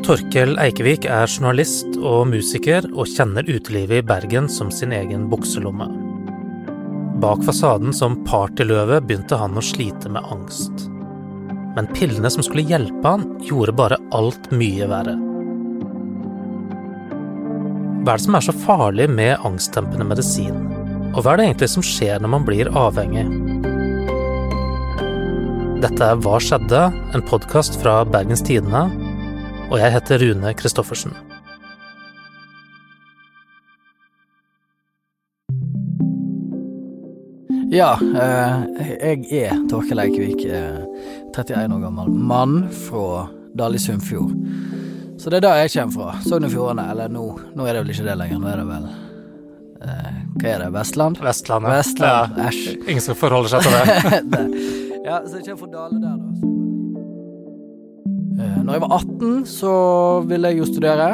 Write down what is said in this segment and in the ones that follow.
Torkel Eikevik er journalist og musiker og kjenner utelivet i Bergen som sin egen bukselomme. Bak fasaden som partyløve begynte han å slite med angst. Men pillene som skulle hjelpe han, gjorde bare alt mye verre. Hva er det som er så farlig med angstdempende medisin? Og hva er det egentlig som skjer når man blir avhengig? Dette er Hva skjedde? En podkast fra Bergens Tidende og jeg heter Rune Christoffersen. Ja, eh, jeg er Torkel Eikevik, eh, 31 år gammel mann fra Dali Sundfjord. Sunnfjord. Så det er der jeg kommer fra. Sogn og Fjordane. Eller nå, nå er det vel ikke det lenger, nå er det vel eh, Hva er det, Vestland? Vestlandet. Vestland, Ja, æsj. ingen som forholder seg til det. Det. ja, så jeg kommer fra Dale der, da. Når jeg var 18, så ville jeg jo studere.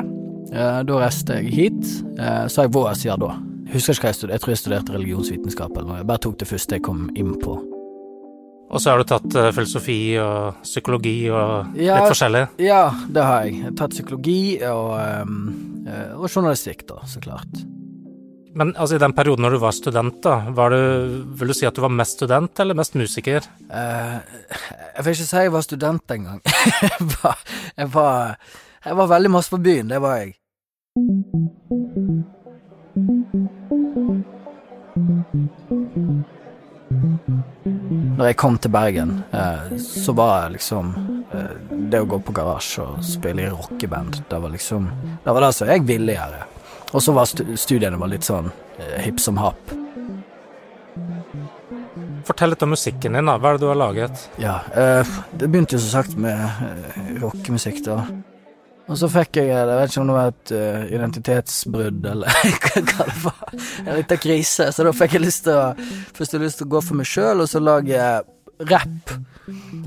Eh, Da reiste jeg hit. Eh, Så har jeg vår siden da. Jeg husker ikke hva jeg studerte. Jeg tror jeg studerte religionsvitenskap eller noe. Jeg bare tok det første jeg kom inn på. Og så har du tatt eh, filosofi og psykologi og Ja. litt forskjellig. Ja, det har jeg. Jeg har tatt psykologi og, eh, og journalistikk, da, så klart. Men altså, i den perioden når du var student, da, var du, vil du si at du var mest student eller mest musiker? Uh, jeg vil ikke si jeg var student engang. jeg, var, jeg, jeg var veldig masse på byen, det var jeg. Når jeg kom til Bergen, eh, så var liksom eh, Det å gå på garasje og spille i rockeband, det var liksom Det var det som jeg ville gjøre. Og så var studiene var litt sånn eh, hipp som happ. Fortell litt om musikken din, da. Hva er det du har laget? Ja, eh, det begynte jo som sagt med eh, rockemusikk, da. Og så fikk jeg, jeg vet ikke om det var et identitetsbrudd, eller hva det var, en liten krise, så da fikk jeg lyst til å, først lyst til å gå for meg sjøl, og så lage rapp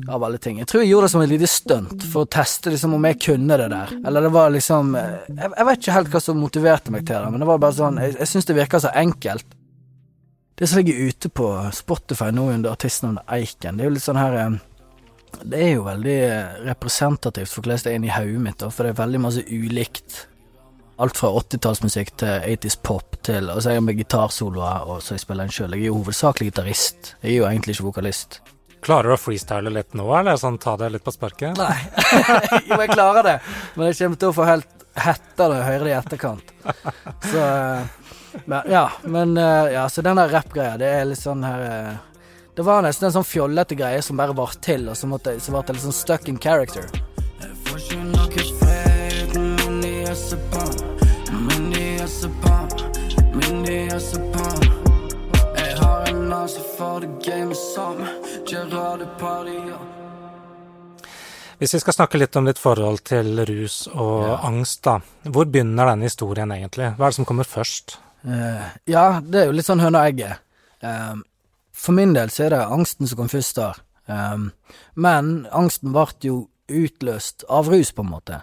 av alle ting. Jeg tror jeg gjorde det som et lite stunt, for å teste liksom om jeg kunne det der. Eller det var liksom eh, Jeg, jeg vet ikke helt hva som motiverte meg til det, men det var bare sånn Jeg, jeg syns det virka så enkelt. Det som ligger ute på Spotify nå under artistnavnet Eiken, det er jo litt sånn her eh, Det er jo veldig eh, representativt for hvordan det er inni hodet mitt, da, for det er veldig masse ulikt. Alt fra 80-tallsmusikk til 80s pop til Og så er jeg med gitarsoloer, og så jeg spiller en sjøl. Jeg er jo hovedsakelig gitarist. Jeg er jo egentlig ikke vokalist. Klarer du å freestyle litt nå, eller sånn ta det litt på sparket? Nei. jo, jeg klarer det, men jeg kommer til å få helt hetta når jeg hører det i etterkant. Så eh, men, Ja, men eh, Ja, så den der rappgreia, det er litt sånn her eh, Det var nesten en sånn fjollete greie som bare var til, og så, måtte, jeg- så ble jeg litt sånn stuck in character. Hvis vi skal snakke litt om ditt forhold til rus og angst, da. Hvor begynner denne historien egentlig? Hva er det som kommer først? Uh, ja, det er jo litt sånn høna og egget. Eh, for min del så er det angsten som kom først der. Um, men angsten ble jo utløst av rus, på en måte.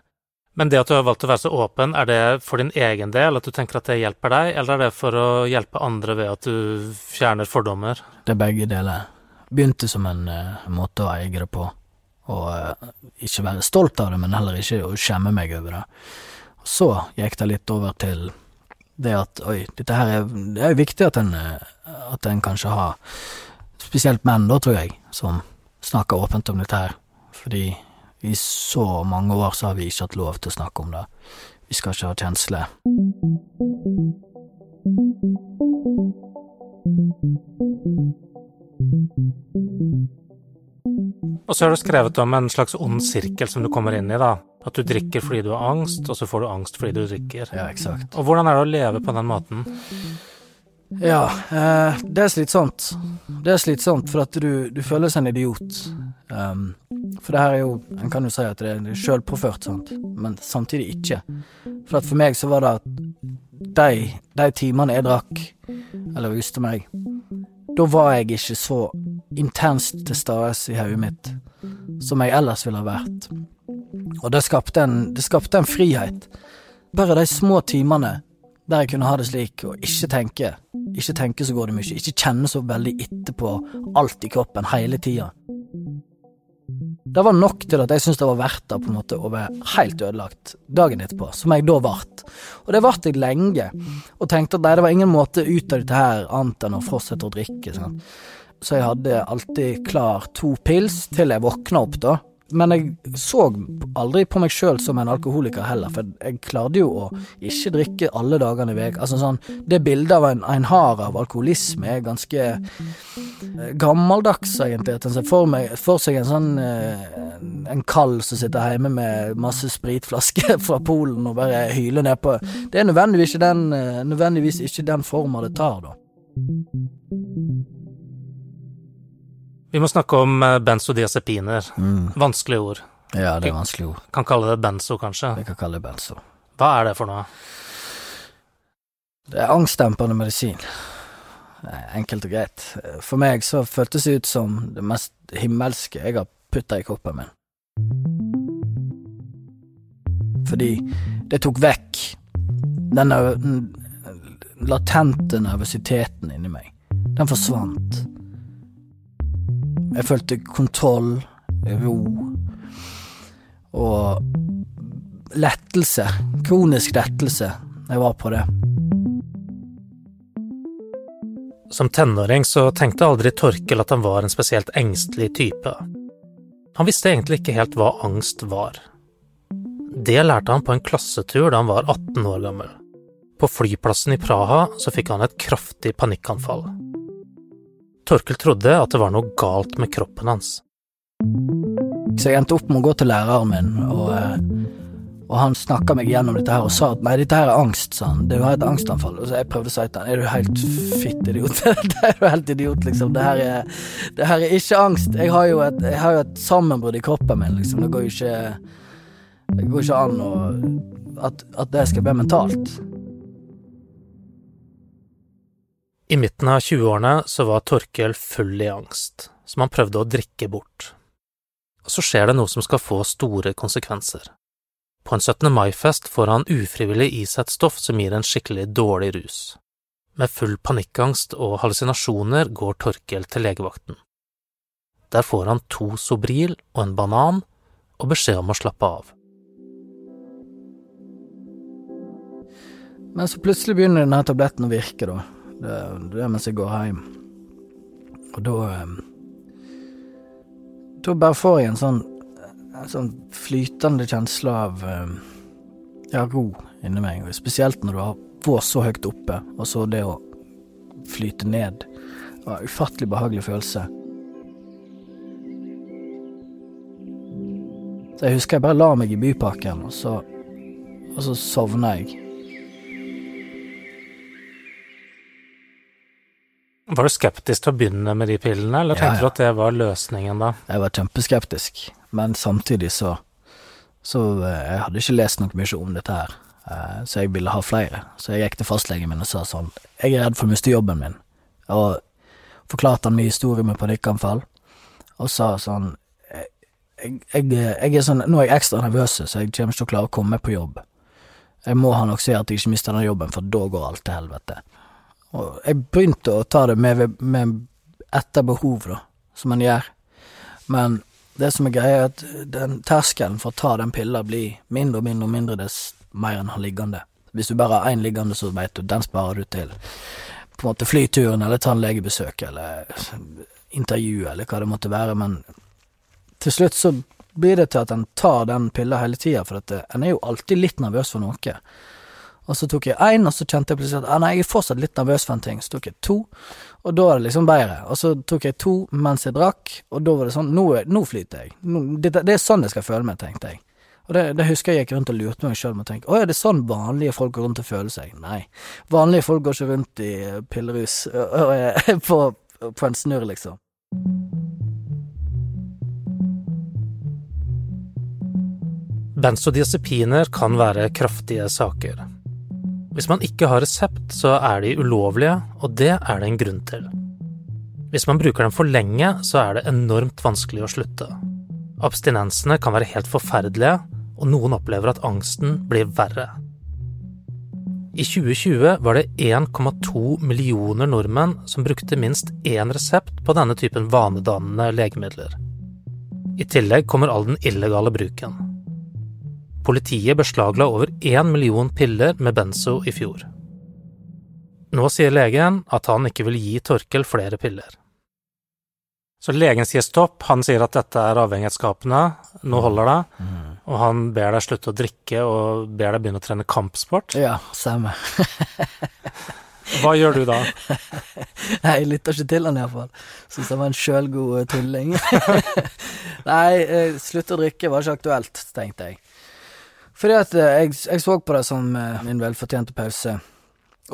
Men det at du har valgt å være så åpen, er det for din egen del, at du tenker at det hjelper deg, eller er det for å hjelpe andre ved at du fjerner fordommer? Det er begge deler. Begynte som en uh, måte å eie det på, og uh, ikke være stolt av det, men heller ikke å skjemme meg over det. Så gikk det litt over til det at oi, dette her er Det er viktig at en, eh, at en kanskje har Spesielt menn, da, tror jeg, som snakker åpent om dette her. Fordi i så mange år så har vi ikke hatt lov til å snakke om det. Vi skal ikke ha kjensler. Og så har du skrevet om en slags ond sirkel som du kommer inn i, da. At du drikker fordi du har angst, og så får du angst fordi du drikker. Ja, eksakt. Og hvordan er det å leve på den måten? Ja, eh, det er slitsomt. Det er slitsomt, for at du, du føler seg en idiot. Um, for det her er jo En kan jo si at det er sjølpåført, sant, men samtidig ikke. For at for meg så var det at de, de timene jeg drakk, eller ruste meg, da var jeg ikke så intenst til stede i hodet mitt som jeg ellers ville ha vært. Og det skapte en, det skapte en frihet. Bare de små timene der jeg kunne ha det slik, og ikke tenke. Ikke tenke så går det mye. Ikke kjenne så veldig etterpå alt i kroppen hele tida. Det var nok til at jeg syntes det var verdt det på en måte å være helt ødelagt dagen etterpå, som jeg da vart. Og det vart jeg lenge, og tenkte at nei, det var ingen måte ut av dette her annet enn å fortsette å drikke. Sant? Så jeg hadde alltid klar to pils til jeg våkna opp, da. Men jeg så aldri på meg sjøl som en alkoholiker heller, for jeg klarte jo å ikke drikke alle dagene i vek Altså sånn, det bildet av en, en har av alkoholisme er ganske eh, gammeldags, egentlig. At en ser for, meg, for seg en sånn eh, en kall som sitter hjemme med masse spritflasker fra Polen og bare hyler nedpå. Det er nødvendigvis ikke den, eh, nødvendigvis den forma det tar, da. Vi må snakke om eh, benzodiazepiner. Mm. Vanskelige ord. Ja, det er vanskelige ord. Kan kalle det benzo, kanskje. Vi kan kalle det benzo. Hva er det for noe? Det er angstdempende medisin. Enkelt og greit. For meg så føltes det ut som det mest himmelske jeg har putta i kroppen min. Fordi det tok vekk den den latente nervøsiteten inni meg. Den forsvant. Jeg følte kontroll, ro og lettelse. Kronisk lettelse. Jeg var på det. Som tenåring så tenkte aldri Torkel at han var en spesielt engstelig type. Han visste egentlig ikke helt hva angst var. Det lærte han på en klassetur da han var 18 år gammel. På flyplassen i Praha så fikk han et kraftig panikkanfall. Torkel trodde at det var noe galt med kroppen hans. Så jeg endte opp med å gå til læreren min, og, eh, og han snakka meg gjennom dette her og sa at nei, dette her er angst, sa han. Du har et angstanfall. Og så jeg prøvde å si til han er du helt fitt idiot? det er du helt idiot, liksom. Det her, er, det her er ikke angst. Jeg har jo et, har jo et sammenbrudd i kroppen min, liksom. Det går jo ikke Det går ikke an å at, at det skal bli mentalt. I midten av 20-årene så var Torkel full i angst, som han prøvde å drikke bort. Og så skjer det noe som skal få store konsekvenser. På en 17. mai-fest får han ufrivillig i seg et stoff som gir en skikkelig dårlig rus. Med full panikkangst og hallusinasjoner går Torkel til legevakten. Der får han to Sobril og en banan, og beskjed om å slappe av. Men så plutselig begynner denne tabletten å virke, da. Det, er mens jeg går hjem. Og da Da bare får jeg en sånn En sånn flytende kjensle av Ja, ro inni meg. Spesielt når du har vært så høyt oppe, og så det å flyte ned. Det var en ufattelig behagelig følelse. Så jeg husker jeg bare la meg i byparken, og så, og så sovna jeg. Var du skeptisk til å begynne med de pillene, eller Ja, tenkte du at det var løsningen da? Jeg var kjempeskeptisk, men samtidig så Så eh, jeg hadde ikke lest noe mye om dette her, eh, så jeg ville ha flere. Så jeg gikk til fastlegen min og sa sånn Jeg er redd for å miste jobben min. Og forklarte han min historie med panikkanfall, og sa sånn jeg, jeg, jeg er sånn Nå er jeg ekstra nervøs, så jeg kommer ikke til å klare å komme på jobb. Jeg må ha nok se at jeg ikke mister den jobben, for da går alt til helvete. Og jeg begynte å ta det med, med etter behov, da, som en gjør. Men det som er greia, er at den terskelen for å ta den pilla blir mindre og mindre og mindre dess mer en har liggende. Hvis du bare har én liggende, så vet du den sparer du til på en måte flyturen eller tannlegebesøk eller intervju eller hva det måtte være, men til slutt så blir det til at en tar den pilla hele tida, for at en er jo alltid litt nervøs for noe. Og så tok jeg én, og så kjente jeg plutselig at ah, nei, jeg er fortsatt litt nervøs for en ting. Så tok jeg to, og da var det liksom bedre. Og så tok jeg to mens jeg drakk, og da var det sånn Nå, er- nå flyter jeg. Nå, det, det er sånn jeg skal føle meg, tenkte jeg. Og det, det husker jeg gikk rundt og lurte meg sjøl med å tenke Å ja, det er sånn vanlige folk går rundt og føler seg? Nei. Vanlige folk går ikke rundt i pillerus er på, på en snurr, liksom. Benzodiazepiner kan være kraftige saker. Hvis man ikke har resept, så er de ulovlige, og det er det en grunn til. Hvis man bruker dem for lenge, så er det enormt vanskelig å slutte. Abstinensene kan være helt forferdelige, og noen opplever at angsten blir verre. I 2020 var det 1,2 millioner nordmenn som brukte minst én resept på denne typen vanedannende legemidler. I tillegg kommer all den illegale bruken. Politiet beslagla over én million piller med benzo i fjor. Nå sier legen at han ikke vil gi Torkel flere piller. Så legen sier stopp, han sier at dette er avhengighetsskapende, nå holder det, Mm. og han ber deg slutte å drikke og ber deg begynne å trene kampsport. Ja, samme. Hva gjør du da? Nei, jeg lytter ikke til han iallfall. Syns han var en sjølgod tulling. Nei, eh, slutt å drikke var ikke aktuelt, tenkte jeg. Fordi at eh, jeg, jeg så på det som eh, min velfortjente pause.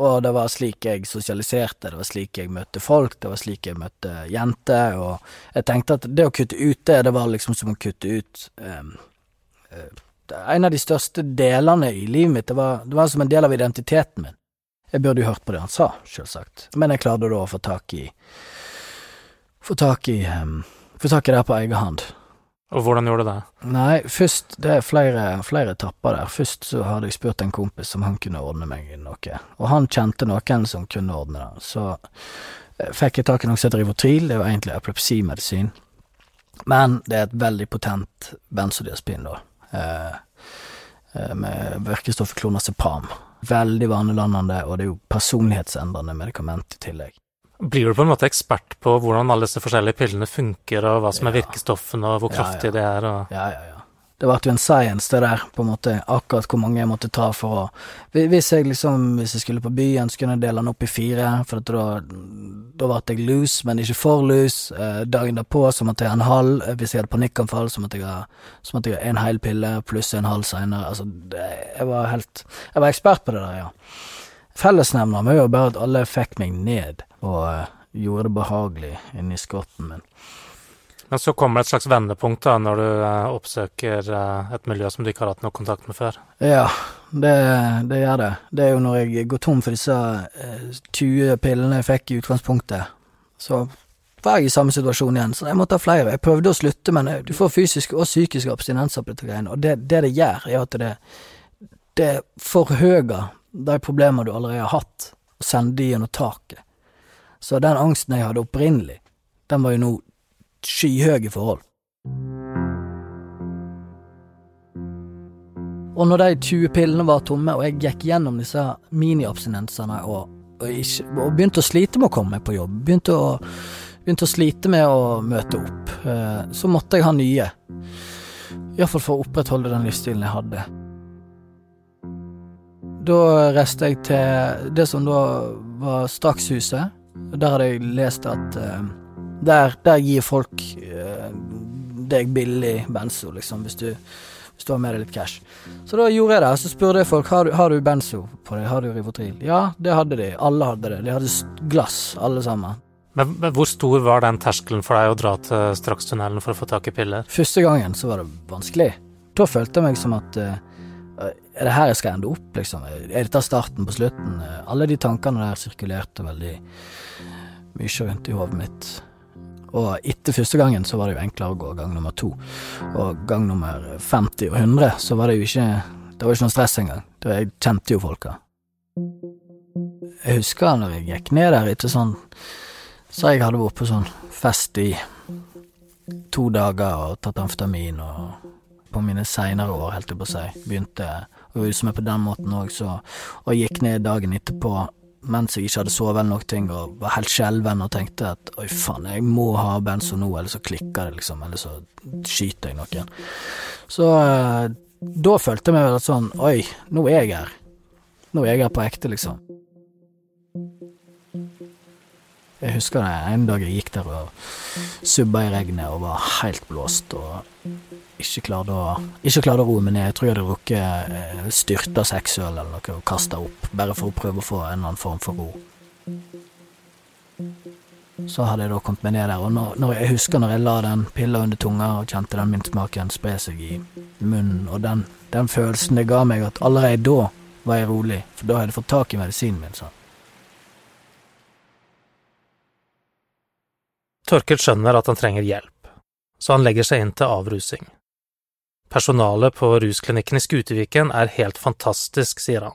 Og det var slik jeg sosialiserte, det var slik jeg møtte folk, det var slik jeg møtte jenter, og jeg tenkte at det å kutte ut det, det var liksom som å kutte ut um, En av de største delene i livet mitt, det var, det var som en del av identiteten min. Jeg burde jo hørt på det han sa, selvsagt, men jeg klarte da å få tak i Få tak i um, Få tak i det på egen hånd. Og hvordan gjorde du det? Nei, først Det er flere, flere etapper der. Først så hadde jeg spurt en kompis om han kunne ordne meg noe, og han kjente noen som kunne ordne det. Så eh, fikk jeg tak i noe som heter Rivotril, det er jo egentlig epilepsimedisin, men det er et veldig potent benzodiazepin, da, eh, eh, med virkestoffet klonazepam. Veldig vanedannende, og det er jo personlighetsendrende medikament i tillegg. Blir du på en måte ekspert på hvordan alle disse forskjellige pillene funker, og hva som er virkestoffene, og hvor Ja, kraftige ja. de er, og Ja, ja, ja. Det ble jo en science, det der, på en måte, akkurat hvor mange jeg måtte ta for å Hvis jeg liksom, hvis jeg skulle på byen, så kunne jeg dele den opp i fire, for da, da ble jeg loose, men ikke for loose. Eh, dagen derpå så måtte jeg ha en halv, hvis jeg hadde panikkanfall, så måtte jeg ha, så måtte jeg ha en hel pille pluss en halv seinere. Altså, det, jeg var helt Jeg var ekspert på det der, ja. Fellesnevneren var jo bare at alle fikk meg ned, og eh, gjorde det behagelig inni skotten min. Men så kommer det et slags vendepunkt da, når du eh, oppsøker eh, et miljø som du ikke har hatt noe kontakt med før. Ja, det, det gjør det. Det er jo når jeg går tom for disse eh, 20 pillene jeg fikk i utgangspunktet, så var jeg i samme situasjon igjen, så jeg måtte ha flere. Jeg prøvde å slutte, men eh, du får fysiske og psykiske abstinenser på dette greiene, og det, det det gjør, er at det, det forhøyer de problemer du allerede har hatt, og sende de gjennom taket. Så den angsten jeg hadde opprinnelig, den var jo nå skyhøy i forhold. Og når de 20 pillene var tomme, og jeg gikk gjennom disse miniabstinensene og, og, og begynte å slite med å komme meg på jobb, begynte å, begynte å slite med å møte opp, eh, så måtte jeg ha nye. Iallfall for å opprettholde den livsstilen jeg hadde. Da reiste jeg til det som da var Strakshuset. Der hadde jeg lest at uh, der, der gir folk uh, deg billig benzo, liksom, hvis du, hvis du har med deg litt cash. Så da gjorde jeg det. Så spurte jeg folk har du, har du benzo på deg, har du Rivotril. Ja, det hadde de. Alle hadde det. De hadde glass, alle sammen. Men, men hvor stor var den terskelen for deg å dra til Strakstunnelen for å få tak i piller? Første gangen så var det vanskelig. Da følte jeg meg som at eh, Er det her jeg skal ende opp, liksom? Er dette starten på slutten? Eh, Alle de tankene der sirkulerte veldig mye rundt i hodet mitt. Og etter første gangen så var det jo enklere å gå gang nummer to. Og gang nummer 50 og 100 så var det jo ikke Det var ikke noe stress engang. Jeg kjente jo folka. Jeg husker når jeg gikk ned der etter sånn Så jeg hadde vært på sånn fest i to dager og tatt amfetamin og på mine seinere år, helt jeg på å begynte å ruse meg på den måten òg, så Og gikk ned dagen etterpå mens jeg ikke hadde sovet eller noe ting, og var helt skjelven og tenkte at oi faen, jeg må ha benzo nå, eller så klikker det, liksom, eller så skyter jeg noen. Så eh, da følte jeg meg vel sånn oi, nå er jeg her. Nå er jeg her på ekte, liksom. Jeg husker det en dag jeg gikk der og subba i regnet og var helt blåst og ikke klarte å, ikke klarte å roe meg ned. Jeg tror jeg hadde rukket eh, styrta seksuell eller noe og kasta opp, bare for å prøve å få en eller annen form for ro. Så hadde jeg da kommet meg ned der, og når, når jeg husker når jeg la den pilla under tunga og kjente den mintsmaken spre seg i munnen, og den, den følelsen det ga meg at allerede da var jeg rolig, for da hadde jeg fått tak i medisinen min. sånn. Torkel skjønner at han trenger hjelp, så han legger seg inn til avrusing. Personalet på rusklinikken i Skuteviken er helt fantastisk, sier han.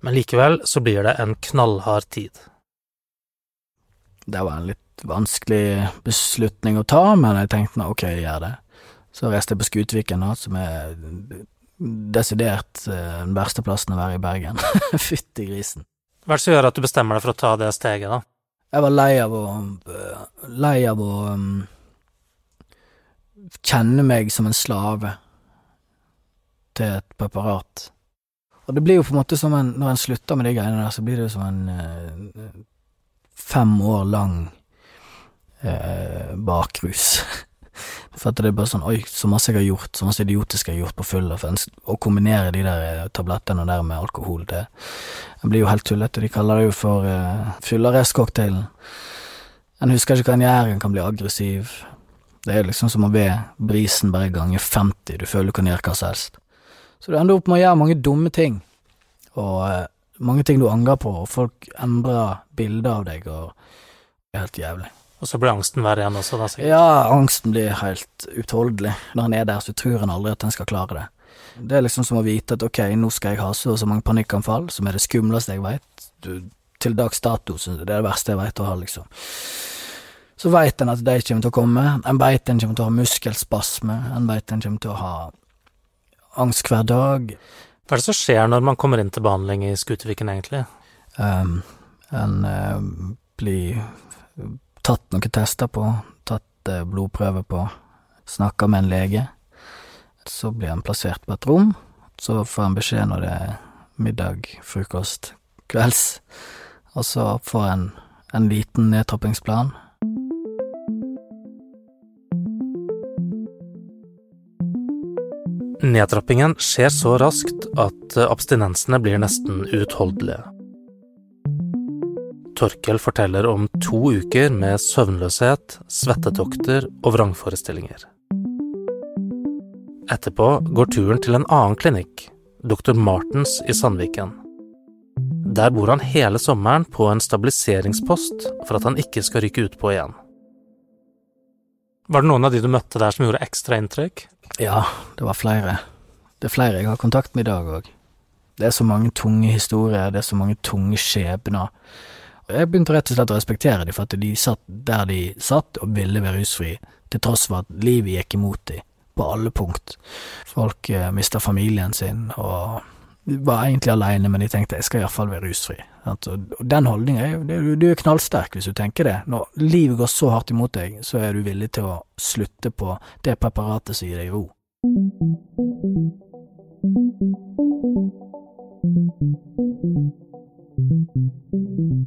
Men likevel så blir det en knallhard tid. Det var en litt vanskelig beslutning å ta, men jeg tenkte nå ok, jeg gjør det. Så reiste jeg på Skutviken, da, som er desidert eh, den verste plassen å være i Bergen. Fytti grisen. Hva er det som gjør at du bestemmer deg for å ta det steget, da? Jeg var lei av å eh, Lei av å kjenne meg som en slave til et preparat. Og det blir jo på en måte som en Når en slutter med de greiene der, så blir det jo som en eh, fem år lang eh, bakrus. For at det er bare sånn Oi, så masse jeg har gjort, så masse idiotisk jeg har gjort på fylla. Å kombinere de der tablettene der med alkohol, det, det blir jo helt tullete. De kaller det jo for eh, fyllearrestcocktailen. En husker ikke hva en gjør, en kan bli aggressiv. Det er liksom som å be brisen bare gange 50, du føler du kan gjøre hva som helst. Så du ender opp med å gjøre mange dumme ting, og eh, mange ting du angrer på, og folk endrer bildet av deg, og det er helt jævlig. Og så blir angsten verre igjen også, da sikkert. Ja, angsten blir helt utholdelig. Når en er der, så tror en aldri at en skal klare det. Det er liksom som å vite at ok, nå skal jeg ha så og så mange panikkanfall, som er det skumleste jeg veit. Til dags dato, så det er det verste jeg veit å ha, liksom. Så veit en at de kommer til å komme, en veit en kommer til å ha muskelspasme, en veit en kommer til å ha angst hver dag. Hva er det som skjer når man kommer inn til behandling i Skuteviken, egentlig? Um, en uh, blir tatt noen tester på, tatt uh, blodprøver på, snakka med en lege. Så blir en plassert på et rom. Så får en beskjed når det er middag, frokost, kvelds. Og så får en en liten nedtrappingsplan. Nedtrappingen skjer så raskt at abstinensene blir nesten uutholdelige. Torkel forteller om to uker med søvnløshet, svettetokter og vrangforestillinger. Etterpå går turen til en annen klinikk, Dr. Martens i Sandviken. Der bor han hele sommeren på en stabiliseringspost for at han ikke skal rykke utpå igjen. Var det noen av de du møtte der som gjorde ekstra inntrykk? Ja, det var flere. Det er flere jeg har kontakt med i dag òg. Det er så mange tunge historier, det er så mange tunge skjebner. Og Jeg begynte rett og slett å respektere dem for at de satt der de satt og ville være rusfri, til tross for at livet gikk imot dem på alle punkt. Folk eh, mista familien sin og var egentlig aleine, men jeg tenkte jeg skal iallfall være rusfri. Og den holdninga Du er knallsterk hvis du tenker det. Når livet går så hardt imot deg, så er du villig til å slutte på det preparatet som gir deg ro.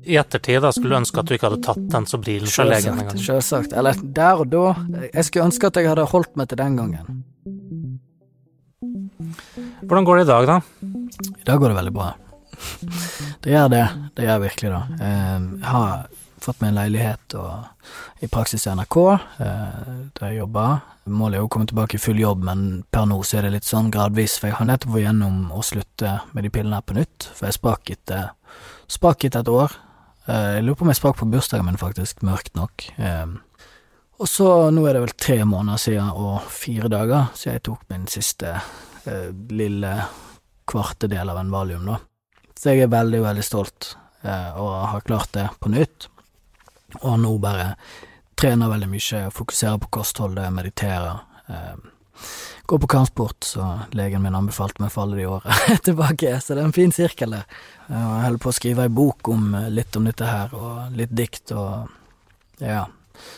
I ettertid da skulle du ønske at du ikke hadde tatt den Sobrilen fra legen engang. Selvsagt. Eller der og da. Jeg skulle ønske at jeg hadde holdt meg til den gangen. Hvordan går det i dag, da? I dag går det veldig bra. Det gjør det. Det gjør virkelig det. Ehm, jeg har fått meg en leilighet og i praksis i NRK, eh, der jeg jobber. Målet er å komme tilbake i full jobb, men per nå så er det litt sånn gradvis, for jeg har nettopp vært gjennom å slutte med de pillene her på nytt, for jeg sprakk etter, sprak etter et år. Eh, jeg lurer på om jeg sprakk på bursdagen min, faktisk, mørkt nok. Og så, nå er det vel tre måneder siden og fire dager siden jeg tok min siste eh, lille kvarte del av en valium, da. Så jeg er veldig, veldig stolt eh, og har klart det på nytt. Og nå bare trener veldig mye, fokuserer på kostholdet, mediterer. Eh, går på kampsport, så legen min anbefalte meg for alle de åra tilbake, så det er en fin sirkel der. Jeg holder på å skrive ei bok om eh, litt om dette her, og litt dikt og ja.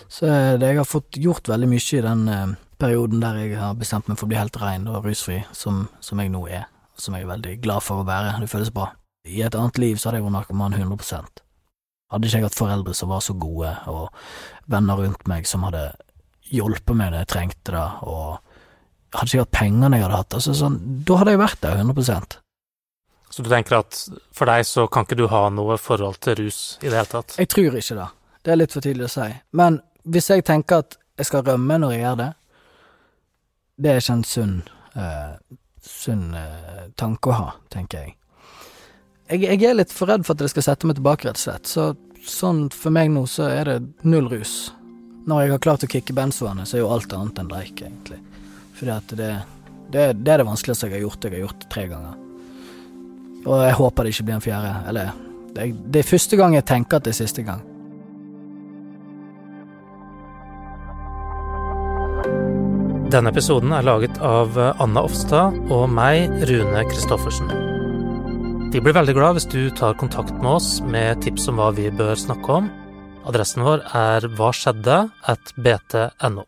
Så det, jeg har fått gjort veldig mye i den eh, perioden der jeg har bestemt meg for å bli helt rein og rusfri, som, som jeg nå er, som jeg er veldig glad for å være. Det føles bra. I et annet liv så hadde jeg vært narkoman 100 Hadde ikke jeg hatt foreldre som var så gode, og venner rundt meg som hadde hjulpet meg når jeg trengte det, og hadde ikke hatt pengene jeg hadde hatt, altså sånn, da hadde jeg vært der 100 Så du tenker at for deg så kan ikke du ha noe forhold til rus i det hele tatt? Jeg tror ikke det. Det er litt for tidlig å si. Men hvis jeg tenker at jeg skal rømme når jeg gjør det, det er ikke en sunn, uh, sunn uh, tanke å ha, tenker jeg jeg, jeg, er litt for redd for at det skal sette meg tilbake, rett og slett. Så sånn for meg nå, så er det null rus. Når jeg har klart å kicke benzoene, så er jo alt annet enn leik, egentlig. Fordi at det, det, det, er det vanskeligste jeg har gjort. Jeg har gjort det tre ganger. Og jeg håper det ikke blir en fjerde. Eller det, det er første gang jeg tenker at det er siste gang. Denne episoden er laget av Anna Offstad og meg, Rune Christoffersen. Vi blir veldig glad hvis du tar kontakt med oss med tips om hva vi bør snakke om. Adressen vår er hva skjedde at bt.no.